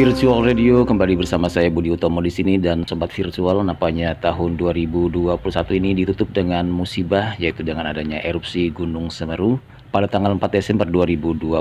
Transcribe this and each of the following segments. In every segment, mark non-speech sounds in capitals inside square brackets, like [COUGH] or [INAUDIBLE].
Virtual Radio kembali bersama saya Budi Utomo di sini dan sobat virtual nampaknya tahun 2021 ini ditutup dengan musibah yaitu dengan adanya erupsi Gunung Semeru pada tanggal 4 Desember 2021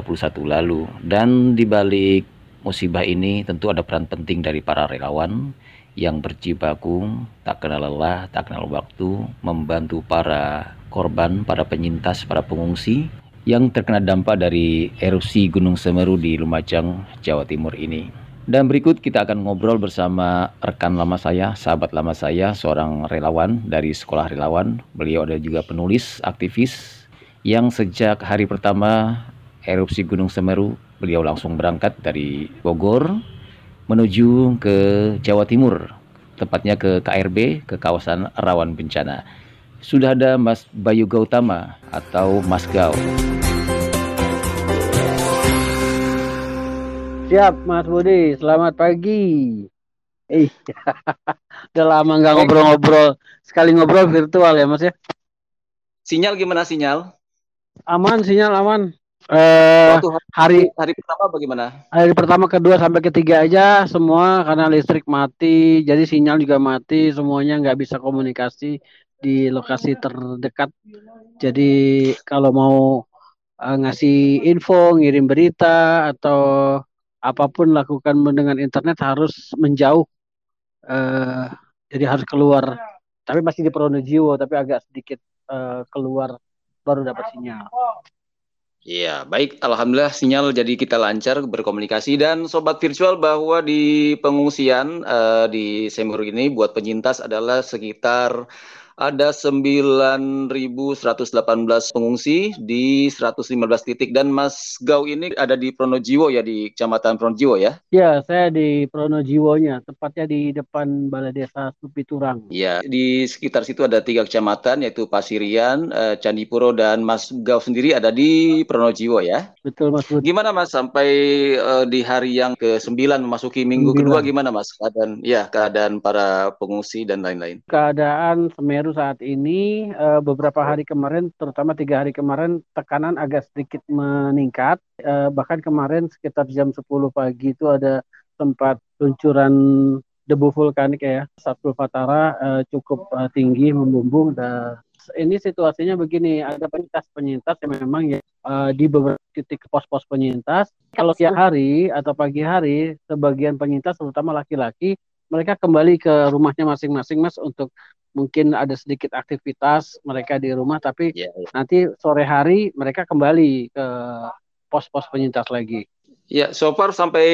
lalu. Dan di balik musibah ini tentu ada peran penting dari para relawan yang berjibaku tak kenal lelah, tak kenal waktu membantu para korban, para penyintas, para pengungsi yang terkena dampak dari erupsi Gunung Semeru di Lumajang, Jawa Timur ini. Dan berikut kita akan ngobrol bersama rekan lama saya, sahabat lama saya, seorang relawan dari sekolah relawan. Beliau ada juga penulis, aktivis yang sejak hari pertama erupsi Gunung Semeru, beliau langsung berangkat dari Bogor menuju ke Jawa Timur, tepatnya ke KRB, ke kawasan rawan bencana. Sudah ada Mas Bayu Gautama atau Mas Gau. Siap Mas Budi, selamat pagi. Eh, [LAUGHS] udah lama nggak ngobrol-ngobrol. Sekali ngobrol virtual ya Mas ya. Sinyal gimana sinyal? Aman, sinyal aman. Eh, Waktu hari hari pertama bagaimana? Hari pertama, kedua sampai ketiga aja semua karena listrik mati, jadi sinyal juga mati, semuanya nggak bisa komunikasi di lokasi terdekat. Jadi kalau mau uh, ngasih info, ngirim berita atau apa pun lakukan dengan internet harus menjauh uh, jadi harus keluar tapi masih di Pronojiwo tapi agak sedikit uh, keluar baru dapat sinyal Iya, baik. Alhamdulillah sinyal jadi kita lancar berkomunikasi dan sobat virtual bahwa di pengungsian uh, di Semur ini buat penyintas adalah sekitar ada 9.118 pengungsi di 115 titik dan Mas Gau ini ada di Pronojiwo ya di Kecamatan Pronojiwo ya? Ya, saya di Pronojiwonya, tepatnya di depan Balai Desa Supiturang. Ya, di sekitar situ ada tiga kecamatan yaitu Pasirian, eh, Candipuro dan Mas Gau sendiri ada di Pronojiwo ya? Betul Mas Budi. Gimana Mas sampai uh, di hari yang ke-9 memasuki minggu 9. kedua gimana Mas keadaan ya keadaan para pengungsi dan lain-lain? Keadaan Semeru baru saat ini uh, beberapa hari kemarin, terutama tiga hari kemarin, tekanan agak sedikit meningkat. Uh, bahkan kemarin sekitar jam 10 pagi itu ada tempat luncuran debu vulkanik ya, Satpul Fatara uh, cukup uh, tinggi membumbung dan ini situasinya begini, ada penyintas-penyintas yang memang ya uh, di beberapa titik pos-pos penyintas. Kalau siang hari atau pagi hari, sebagian penyintas terutama laki-laki mereka kembali ke rumahnya masing-masing mas untuk mungkin ada sedikit aktivitas mereka di rumah tapi yeah, yeah. nanti sore hari mereka kembali ke pos-pos penyintas lagi. Ya, so far sampai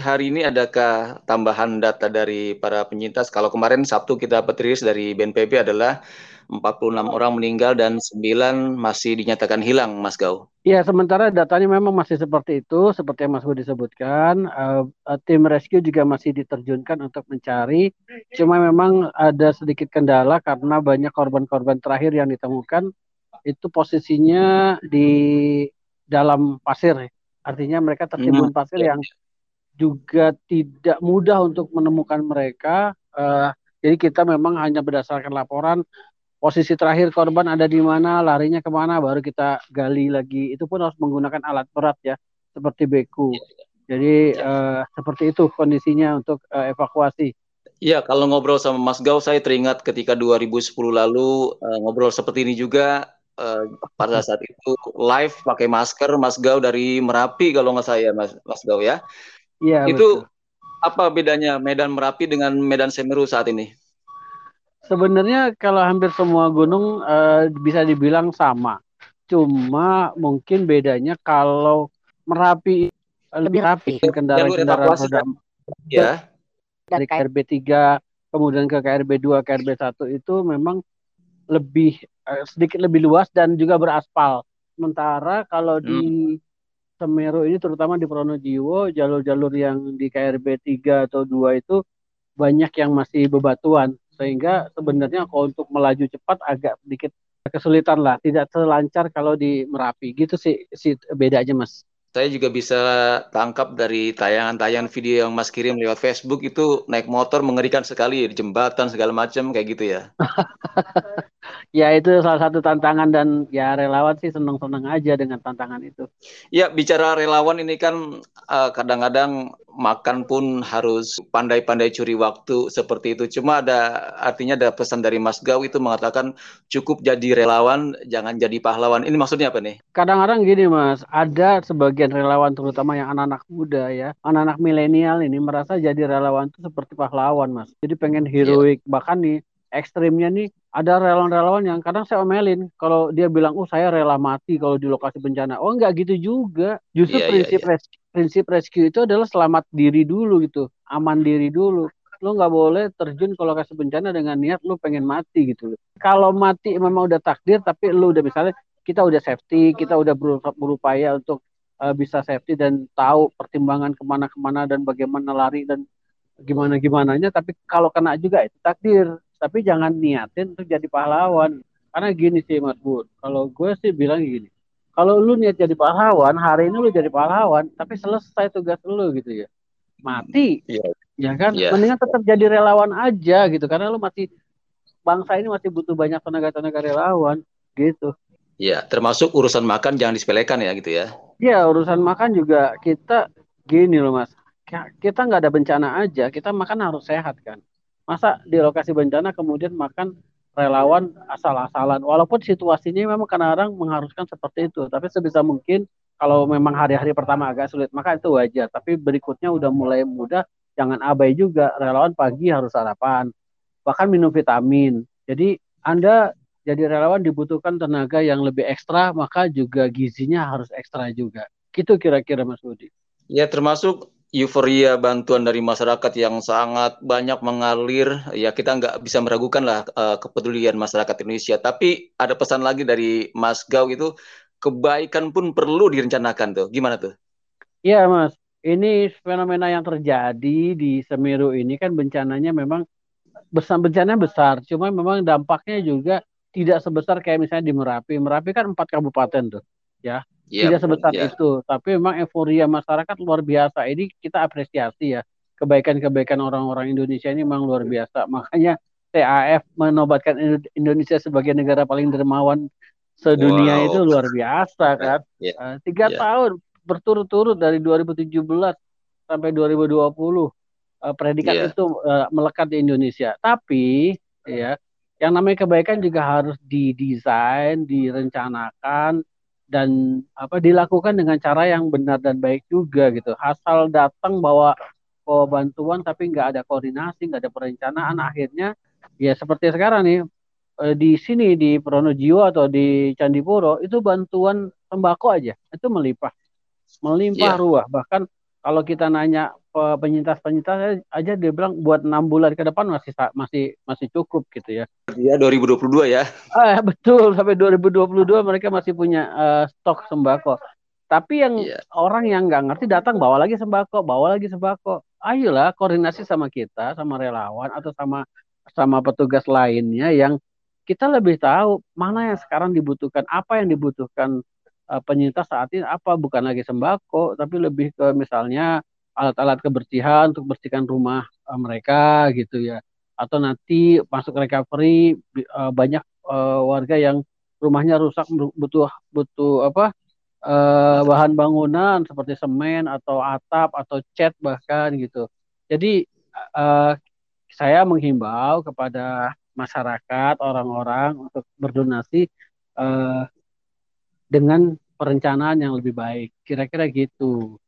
hari ini adakah tambahan data dari para penyintas? Kalau kemarin Sabtu kita dapat rilis dari BNPB adalah 46 orang meninggal dan 9 masih dinyatakan hilang, Mas Gau. Iya, sementara datanya memang masih seperti itu, seperti yang Mas Budi sebutkan. Uh, tim rescue juga masih diterjunkan untuk mencari. Cuma memang ada sedikit kendala karena banyak korban-korban terakhir yang ditemukan itu posisinya di dalam pasir. Artinya mereka tertimbun hmm. pasir yang juga tidak mudah untuk menemukan mereka. Uh, jadi kita memang hanya berdasarkan laporan posisi terakhir korban ada di mana, larinya ke mana, baru kita gali lagi. Itu pun harus menggunakan alat berat ya, seperti beku. Iya, iya. Jadi uh, seperti itu kondisinya untuk uh, evakuasi. Iya, kalau ngobrol sama Mas Gau, saya teringat ketika 2010 lalu uh, ngobrol seperti ini juga. Uh, pada saat itu live pakai masker Mas Gau dari Merapi kalau nggak saya Mas Mas Gau ya. Iya. Itu betul. apa bedanya Medan Merapi dengan Medan Semeru saat ini? Sebenarnya kalau hampir semua gunung uh, bisa dibilang sama. Cuma mungkin bedanya kalau Merapi lebih rapi kendaraan-kendaraan roda ya. dari KRB 3 kemudian ke KRB 2, KRB 1 itu memang lebih uh, sedikit lebih luas dan juga beraspal. Sementara kalau hmm. di Semeru ini terutama di Pronojiwo jalur-jalur yang di KRB 3 atau 2 itu banyak yang masih bebatuan sehingga sebenarnya kalau untuk melaju cepat agak sedikit kesulitan lah. Tidak selancar kalau di Merapi. Gitu sih si bedanya mas. Saya juga bisa tangkap dari tayangan-tayangan video yang Mas kirim lewat Facebook. Itu naik motor mengerikan sekali. Di jembatan segala macam kayak gitu ya. [LAUGHS] ya itu salah satu tantangan dan ya relawan sih seneng-seneng aja dengan tantangan itu. Ya bicara relawan ini kan uh, kadang-kadang makan pun harus pandai-pandai curi waktu seperti itu. Cuma ada artinya ada pesan dari Mas Gau itu mengatakan cukup jadi relawan, jangan jadi pahlawan. Ini maksudnya apa nih? Kadang-kadang gini Mas, ada sebagian relawan terutama yang anak-anak muda ya, anak-anak milenial ini merasa jadi relawan itu seperti pahlawan Mas. Jadi pengen heroik, yeah. bahkan nih ekstrimnya nih ada relawan-relawan yang kadang saya omelin kalau dia bilang oh saya rela mati kalau di lokasi bencana. Oh enggak gitu juga. Justru yeah, iya, prinsip yeah, yeah. Rescue, prinsip rescue itu adalah selamat diri dulu gitu aman diri dulu. Lo nggak boleh terjun ke lokasi bencana dengan niat lo pengen mati gitu kalau mati memang udah takdir tapi lo udah misalnya kita udah safety kita udah berupaya untuk uh, bisa safety dan tahu pertimbangan ke mana-kemana dan bagaimana lari dan gimana gimananya tapi kalau kena juga itu takdir tapi jangan niatin untuk jadi pahlawan. Karena gini sih Mas Bud. Kalau gue sih bilang gini. Kalau lu niat jadi pahlawan hari ini lu jadi pahlawan tapi selesai tugas lu gitu ya. Mati. Yeah. ya kan? Yeah. mendingan tetap jadi relawan aja gitu. Karena lu masih bangsa ini masih butuh banyak tenaga-tenaga relawan gitu. Ya termasuk urusan makan jangan disepelekan ya gitu ya. Ya urusan makan juga kita gini loh mas. Kita nggak ada bencana aja. Kita makan harus sehat kan masa di lokasi bencana kemudian makan relawan asal-asalan? Walaupun situasinya memang kadang-kadang mengharuskan seperti itu tapi sebisa mungkin kalau memang hari-hari pertama agak sulit maka itu wajar. Tapi berikutnya udah mulai mudah jangan abai juga. Relawan pagi harus sarapan bahkan minum vitamin. Jadi anda jadi relawan dibutuhkan tenaga yang lebih ekstra maka juga gizinya harus ekstra juga. Gitu kira-kira Mas Budi. Ya termasuk euforia bantuan dari masyarakat yang sangat banyak mengalir. Ya kita nggak bisa meragukan lah uh, kepedulian masyarakat Indonesia. Tapi ada pesan lagi dari Mas Gau itu kebaikan pun perlu direncanakan tuh. Gimana tuh? Iya Mas. Ini fenomena yang terjadi di Semeru ini kan bencananya memang besar bencananya besar. Cuma memang dampaknya juga tidak sebesar kayak misalnya di Merapi. Merapi kan empat kabupaten tuh ya yeah, tidak sebesar yeah. itu tapi memang euforia masyarakat luar biasa ini kita apresiasi ya kebaikan-kebaikan orang-orang Indonesia ini memang luar biasa makanya TAF menobatkan Indonesia sebagai negara paling dermawan sedunia wow. itu luar biasa [LAUGHS] kan yeah. uh, tiga yeah. tahun berturut-turut dari 2017 sampai 2020 uh, eh, predikat yeah. itu uh, melekat di Indonesia tapi ya yang namanya kebaikan juga harus didesain direncanakan dan apa dilakukan dengan cara yang benar dan baik juga gitu. Asal datang bawa bawa bantuan tapi nggak ada koordinasi, nggak ada perencanaan, akhirnya ya seperti sekarang nih eh, di sini di Pronojiwo atau di Candipuro itu bantuan sembako aja itu melimpah, melimpah yeah. ruah. Bahkan kalau kita nanya penyintas-penyintas aja dia bilang buat enam bulan ke depan masih masih masih cukup gitu ya. Iya 2022 ya. [LAUGHS] Ah betul sampai 2022 mereka masih punya uh, stok sembako. Tapi yang yeah. orang yang nggak ngerti datang bawa lagi sembako, bawa lagi sembako. Ayolah koordinasi sama kita, sama relawan atau sama sama petugas lainnya yang kita lebih tahu mana yang sekarang dibutuhkan, apa yang dibutuhkan uh, penyintas saat ini apa? Bukan lagi sembako, tapi lebih ke misalnya alat-alat kebersihan untuk bersihkan rumah uh, mereka gitu ya. Atau nanti masuk recovery uh, banyak warga yang rumahnya rusak butuh butuh apa bahan bangunan seperti semen atau atap atau cat bahkan gitu. Jadi saya menghimbau kepada masyarakat orang-orang untuk berdonasi dengan perencanaan yang lebih baik kira-kira gitu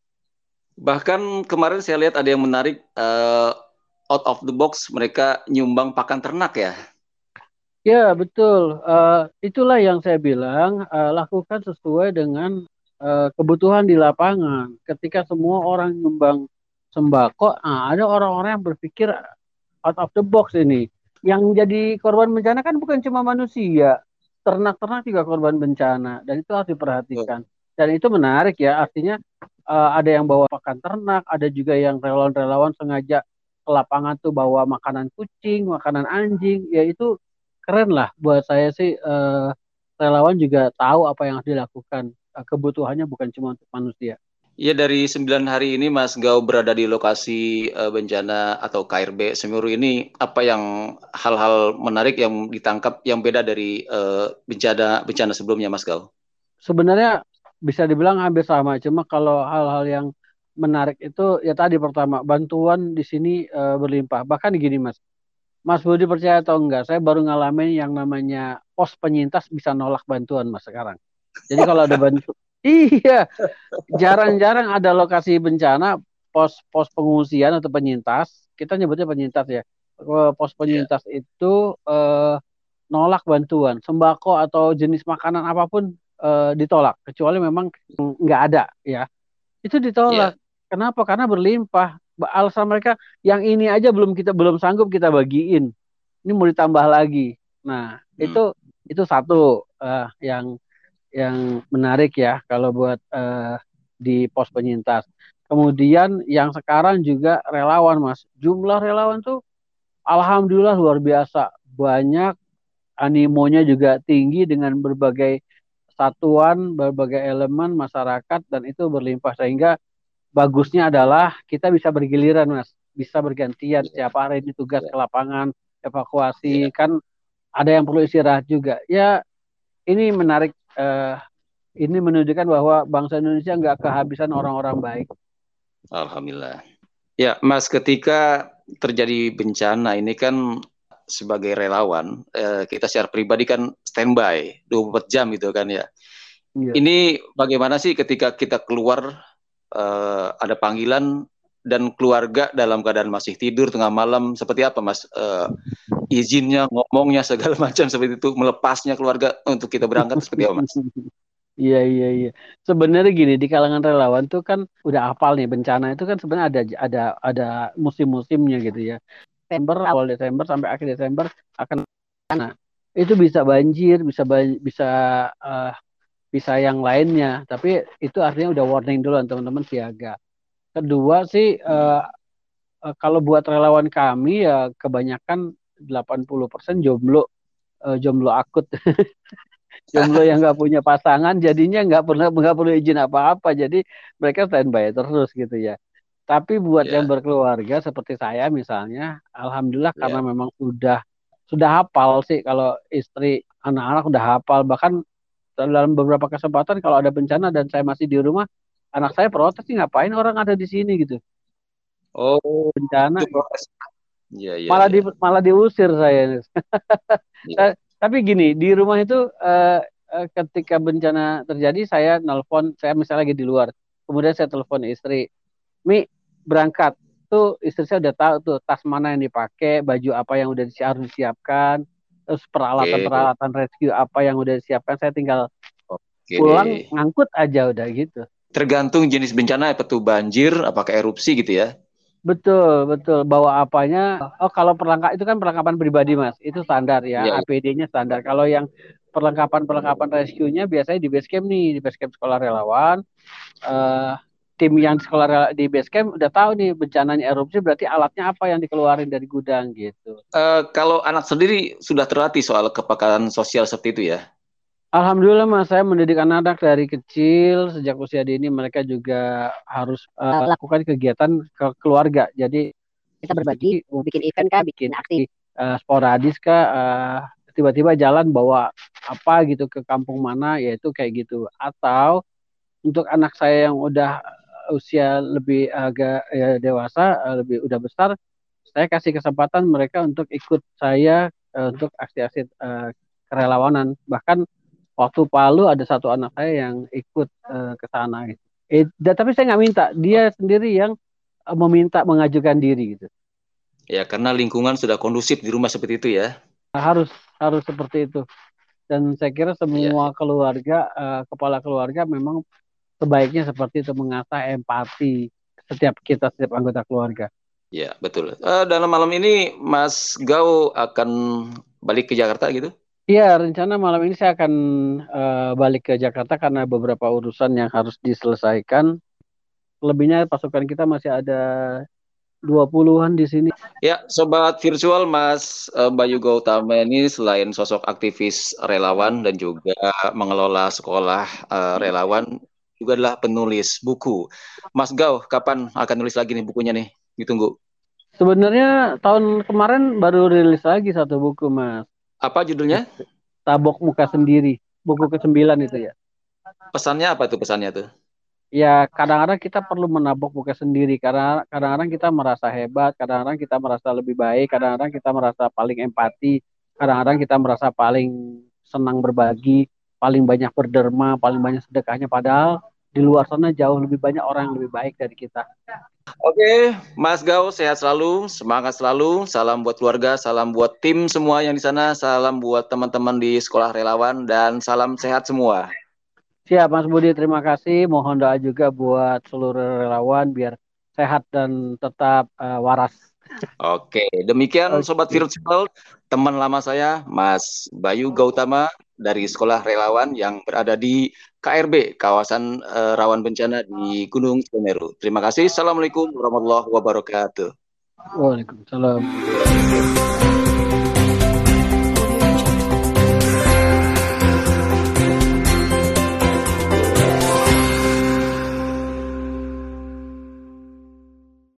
Bahkan kemarin saya lihat ada yang menarik uh, out of the box mereka nyumbang pakan ternak ya. Ya betul. Uh, itulah yang saya bilang uh, lakukan sesuai dengan uh, kebutuhan di lapangan. Ketika semua orang nyumbang sembako, nah, ada orang-orang yang berpikir out of the box ini. Yang jadi korban bencana kan bukan cuma manusia, ternak-ternak juga korban bencana dan itu harus diperhatikan. Dan itu menarik ya, artinya uh, ada yang bawa pakan ternak, ada juga yang relawan-relawan sengaja ke lapangan tuh bawa makanan kucing, makanan anjing, ya itu keren lah buat saya sih uh, relawan juga tahu apa yang harus dilakukan, uh, kebutuhannya bukan cuma untuk manusia. Ya dari sembilan hari ini Mas Gau berada di lokasi uh, bencana atau KRB Semeru ini apa yang hal-hal menarik yang ditangkap yang beda dari uh, bencana bencana sebelumnya Mas Gau? Sebenarnya bisa dibilang hampir sama, cuma kalau hal-hal yang menarik itu ya tadi pertama bantuan di sini uh, berlimpah. Bahkan gini Mas, Mas Budi percaya atau enggak, saya baru ngalamin yang namanya pos penyintas bisa nolak bantuan Mas sekarang. Jadi kalau ada bantu Iya, jarang-jarang ada lokasi bencana pos pos pengungsian atau penyintas. Kita nyebutnya penyintas ya. Pos penyintas yeah. itu eh, nolak bantuan sembako atau jenis makanan apa pun eh, ditolak kecuali memang nggak ada ya. Itu ditolak. Yeah. Kenapa? Karena berlimpah. Alasan mereka yang ini aja belum kita belum sanggup kita bagiin. Ini mau ditambah lagi. Nah, hmm. itu itu satu uh, yang yang menarik ya kalau buat uh, di pos penyintas. Kemudian yang sekarang juga relawan mas, jumlah relawan tuh alhamdulillah luar biasa, banyak animonya juga tinggi dengan berbagai satuan, berbagai elemen masyarakat dan itu berlimpah. Sehingga bagusnya adalah kita bisa bergiliran mas, bisa bergantian siapa hari ini tugas ke lapangan, evakuasi, kan ada yang perlu istirahat juga. Ya ini menarik uh, ini menunjukkan bahwa bangsa Indonesia nggak kehabisan orang-orang baik. Alhamdulillah. Ya, Mas, ketika terjadi bencana ini kan sebagai relawan, eh, kita secara pribadi kan standby 24 jam gitu kan ya. Iya. Ini bagaimana sih ketika kita keluar eh, ada panggilan dan keluarga dalam keadaan masih tidur tengah malam seperti apa Mas? Eh, izinnya, ngomongnya segala [LAUGHS] macam seperti itu, melepasnya keluarga untuk kita berangkat seperti apa, Mas? [LAUGHS] Iya iya iya. Sebenarnya gini di kalangan relawan tuh kan udah hafal nih bencana itu kan sebenarnya ada ada ada musim-musimnya gitu ya. Desember awal Desember sampai akhir Desember akan nah itu bisa banjir bisa bisa uh, bisa yang lainnya tapi itu artinya udah warning dulu teman-teman siaga. Kedua sih uh, uh, kalau buat relawan kami ya kebanyakan 80% jomblo uh, jomblo akut. [LAUGHS] Jomblo yang nggak punya pasangan jadinya nggak pernah nggak perlu izin apa-apa. Jadi mereka standby terus gitu ya. Tapi buat yeah. yang berkeluarga seperti saya misalnya alhamdulillah yeah. karena memang sudah sudah hafal sih kalau istri anak-anak udah hafal. Bahkan dalam beberapa kesempatan kalau ada bencana dan saya masih di rumah anak saya protes sih ngapain orang ada di sini? gitu. Oh bencana Ya, ya, malah ya. di malah diusir saya. ya. [LAUGHS] Tapi gini di rumah itu uh, uh, ketika bencana terjadi saya nelpon saya misalnya lagi di luar, kemudian saya telepon istri, Mi berangkat tuh istri saya udah tahu tuh tas mana yang dipakai, baju apa yang udah harus disiapkan, terus peralatan-peralatan rescue apa yang udah disiapkan, saya tinggal okay. pulang ngangkut aja udah gitu. Tergantung jenis bencana apa tuh banjir, apakah erupsi gitu ya? Betul, betul. Bawa apanya? Oh, kalau perlengkap itu kan perlengkapan pribadi, Mas. Itu standar ya, ya. APD-nya standar. Kalau yang perlengkapan-perlengkapan rescue-nya biasanya di base camp nih, di base camp sekolah relawan. Uh, tim yang di sekolah di base camp udah tahu nih bencananya erupsi berarti alatnya apa yang dikeluarin dari gudang gitu. Uh, kalau anak sendiri sudah terlatih soal kepakaran sosial seperti itu ya? Alhamdulillah mas saya mendidik anak-anak dari kecil sejak usia dini mereka juga harus uh, lakukan kegiatan ke keluarga. Jadi kita berbagi, mau bikin event kah, bikin aksi uh, sporadis kah, uh, tiba-tiba jalan bawa apa gitu ke kampung mana, yaitu kayak gitu. Atau untuk anak saya yang udah usia lebih agak ya, dewasa, uh, lebih udah besar, saya kasih kesempatan mereka untuk ikut saya uh, untuk aksi-aksi uh, kerelawanan. Bahkan waktu Palu ada satu anak saya yang ikut uh, ke sana gitu. Eh, tapi saya nggak minta, dia sendiri yang uh, meminta mengajukan diri gitu. Ya karena lingkungan sudah kondusif di rumah seperti itu ya. Harus harus seperti itu. Dan saya kira semua ya. keluarga, uh, kepala keluarga memang sebaiknya seperti itu mengasah empati setiap kita setiap anggota keluarga. Ya betul. Uh, dalam malam ini Mas Gau akan balik ke Jakarta gitu? Iya, rencana malam ini saya akan uh, balik ke Jakarta karena beberapa urusan yang harus diselesaikan. Lebihnya pasukan kita masih ada 20-an di sini. Ya, sobat virtual Mas uh, Bayu Gautama ini selain sosok aktivis relawan dan juga mengelola sekolah uh, relawan, juga adalah penulis buku. Mas Gau, kapan akan nulis lagi nih bukunya nih? Ditunggu. Sebenarnya tahun kemarin baru rilis lagi satu buku, Mas. Apa judulnya? Tabok Muka Sendiri. Buku ke-9 itu ya. Pesannya apa tuh pesannya tuh? Ya, kadang-kadang kita perlu menabok muka sendiri karena kadang-kadang kita merasa hebat, kadang-kadang kita merasa lebih baik, kadang-kadang kita merasa paling empati, kadang-kadang kita merasa paling senang berbagi, paling banyak berderma, paling banyak sedekahnya padahal di luar sana jauh lebih banyak orang yang lebih baik dari kita. Oke, Mas Gau sehat selalu, semangat selalu. Salam buat keluarga, salam buat tim semua yang di sana, salam buat teman-teman di sekolah relawan dan salam sehat semua. Siap Mas Budi, terima kasih. Mohon doa juga buat seluruh relawan biar sehat dan tetap uh, waras. Oke, demikian. Sobat Virtual, teman lama saya Mas Bayu Gautama dari Sekolah Relawan yang berada di KRB, kawasan uh, rawan bencana di Gunung Semeru. Terima kasih. Assalamualaikum warahmatullahi wabarakatuh. Waalaikumsalam.